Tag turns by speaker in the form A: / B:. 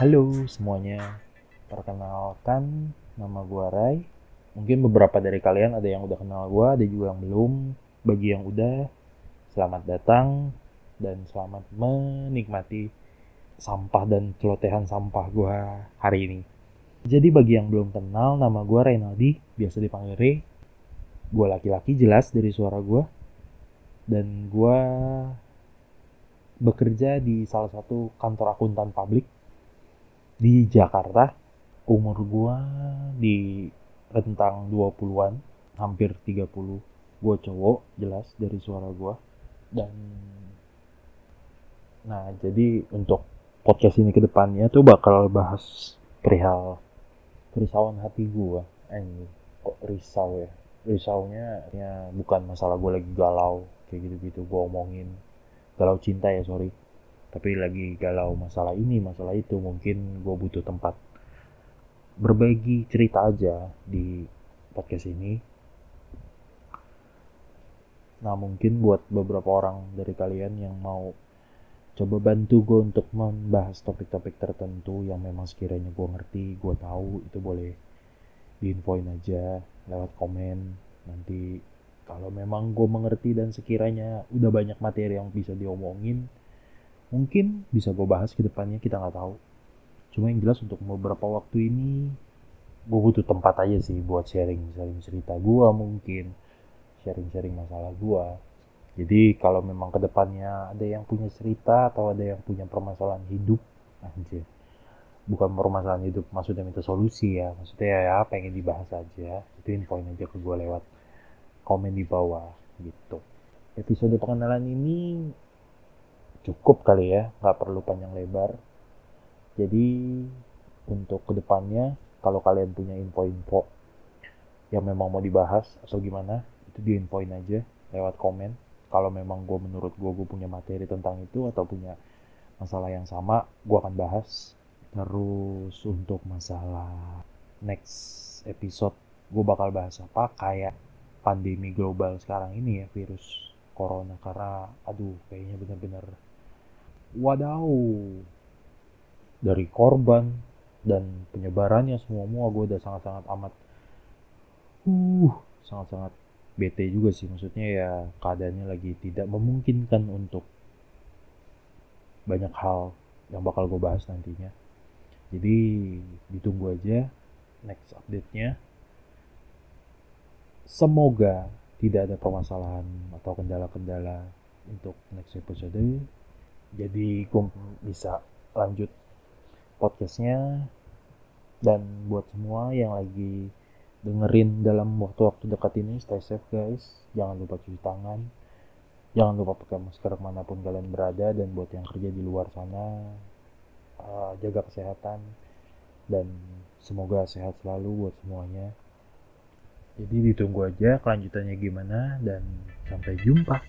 A: Halo semuanya, perkenalkan nama gua Rai. Mungkin beberapa dari kalian ada yang udah kenal gua, ada juga yang belum. Bagi yang udah, selamat datang dan selamat menikmati sampah dan celotehan sampah gua hari ini. Jadi bagi yang belum kenal, nama gua Renaldi, biasa dipanggil Re. Gua laki-laki jelas dari suara gua. Dan gua bekerja di salah satu kantor akuntan publik di Jakarta. Umur gua di rentang 20-an, hampir 30. Gua cowok, jelas dari suara gua. Dan nah, jadi untuk podcast ini ke depannya tuh bakal bahas perihal kerisauan hati gua. Eh, kok risau ya? Risaunya ya bukan masalah gue lagi galau kayak gitu-gitu gue omongin galau cinta ya sorry tapi lagi galau masalah ini masalah itu mungkin gue butuh tempat berbagi cerita aja di podcast ini. Nah mungkin buat beberapa orang dari kalian yang mau coba bantu gue untuk membahas topik-topik tertentu yang memang sekiranya gue ngerti gue tahu itu boleh diinfoin aja lewat komen. Nanti kalau memang gue mengerti dan sekiranya udah banyak materi yang bisa diomongin mungkin bisa gue bahas ke depannya kita nggak tahu. Cuma yang jelas untuk beberapa waktu ini gue butuh tempat aja sih buat sharing sharing cerita gue mungkin sharing sharing masalah gue jadi kalau memang ke depannya ada yang punya cerita atau ada yang punya permasalahan hidup anjir. Bukan permasalahan hidup maksudnya minta solusi ya. Maksudnya ya pengen dibahas aja. Itu infoin aja ke gue lewat komen di bawah gitu. Episode pengenalan ini cukup kali ya nggak perlu panjang lebar. Jadi untuk ke depannya kalau kalian punya info-info yang memang mau dibahas atau gimana itu diinfoin aja lewat komen. Kalau memang gue menurut gue gue punya materi tentang itu atau punya masalah yang sama gue akan bahas. Terus untuk masalah next episode gue bakal bahas apa? Kayak pandemi global sekarang ini ya virus corona karena aduh kayaknya bener-bener wadaw. Dari korban dan penyebarannya semua semua gue udah sangat-sangat amat uh sangat-sangat bete juga sih. Maksudnya ya keadaannya lagi tidak memungkinkan untuk banyak hal yang bakal gue bahas nantinya. Jadi ditunggu aja next update-nya. Semoga tidak ada permasalahan atau kendala-kendala untuk next episode jadi gue bisa lanjut podcastnya. Dan buat semua yang lagi dengerin dalam waktu-waktu dekat ini stay safe guys. Jangan lupa cuci tangan. Jangan lupa pakai masker mana pun kalian berada. Dan buat yang kerja di luar sana uh, jaga kesehatan. Dan semoga sehat selalu buat semuanya jadi ditunggu aja kelanjutannya gimana dan sampai jumpa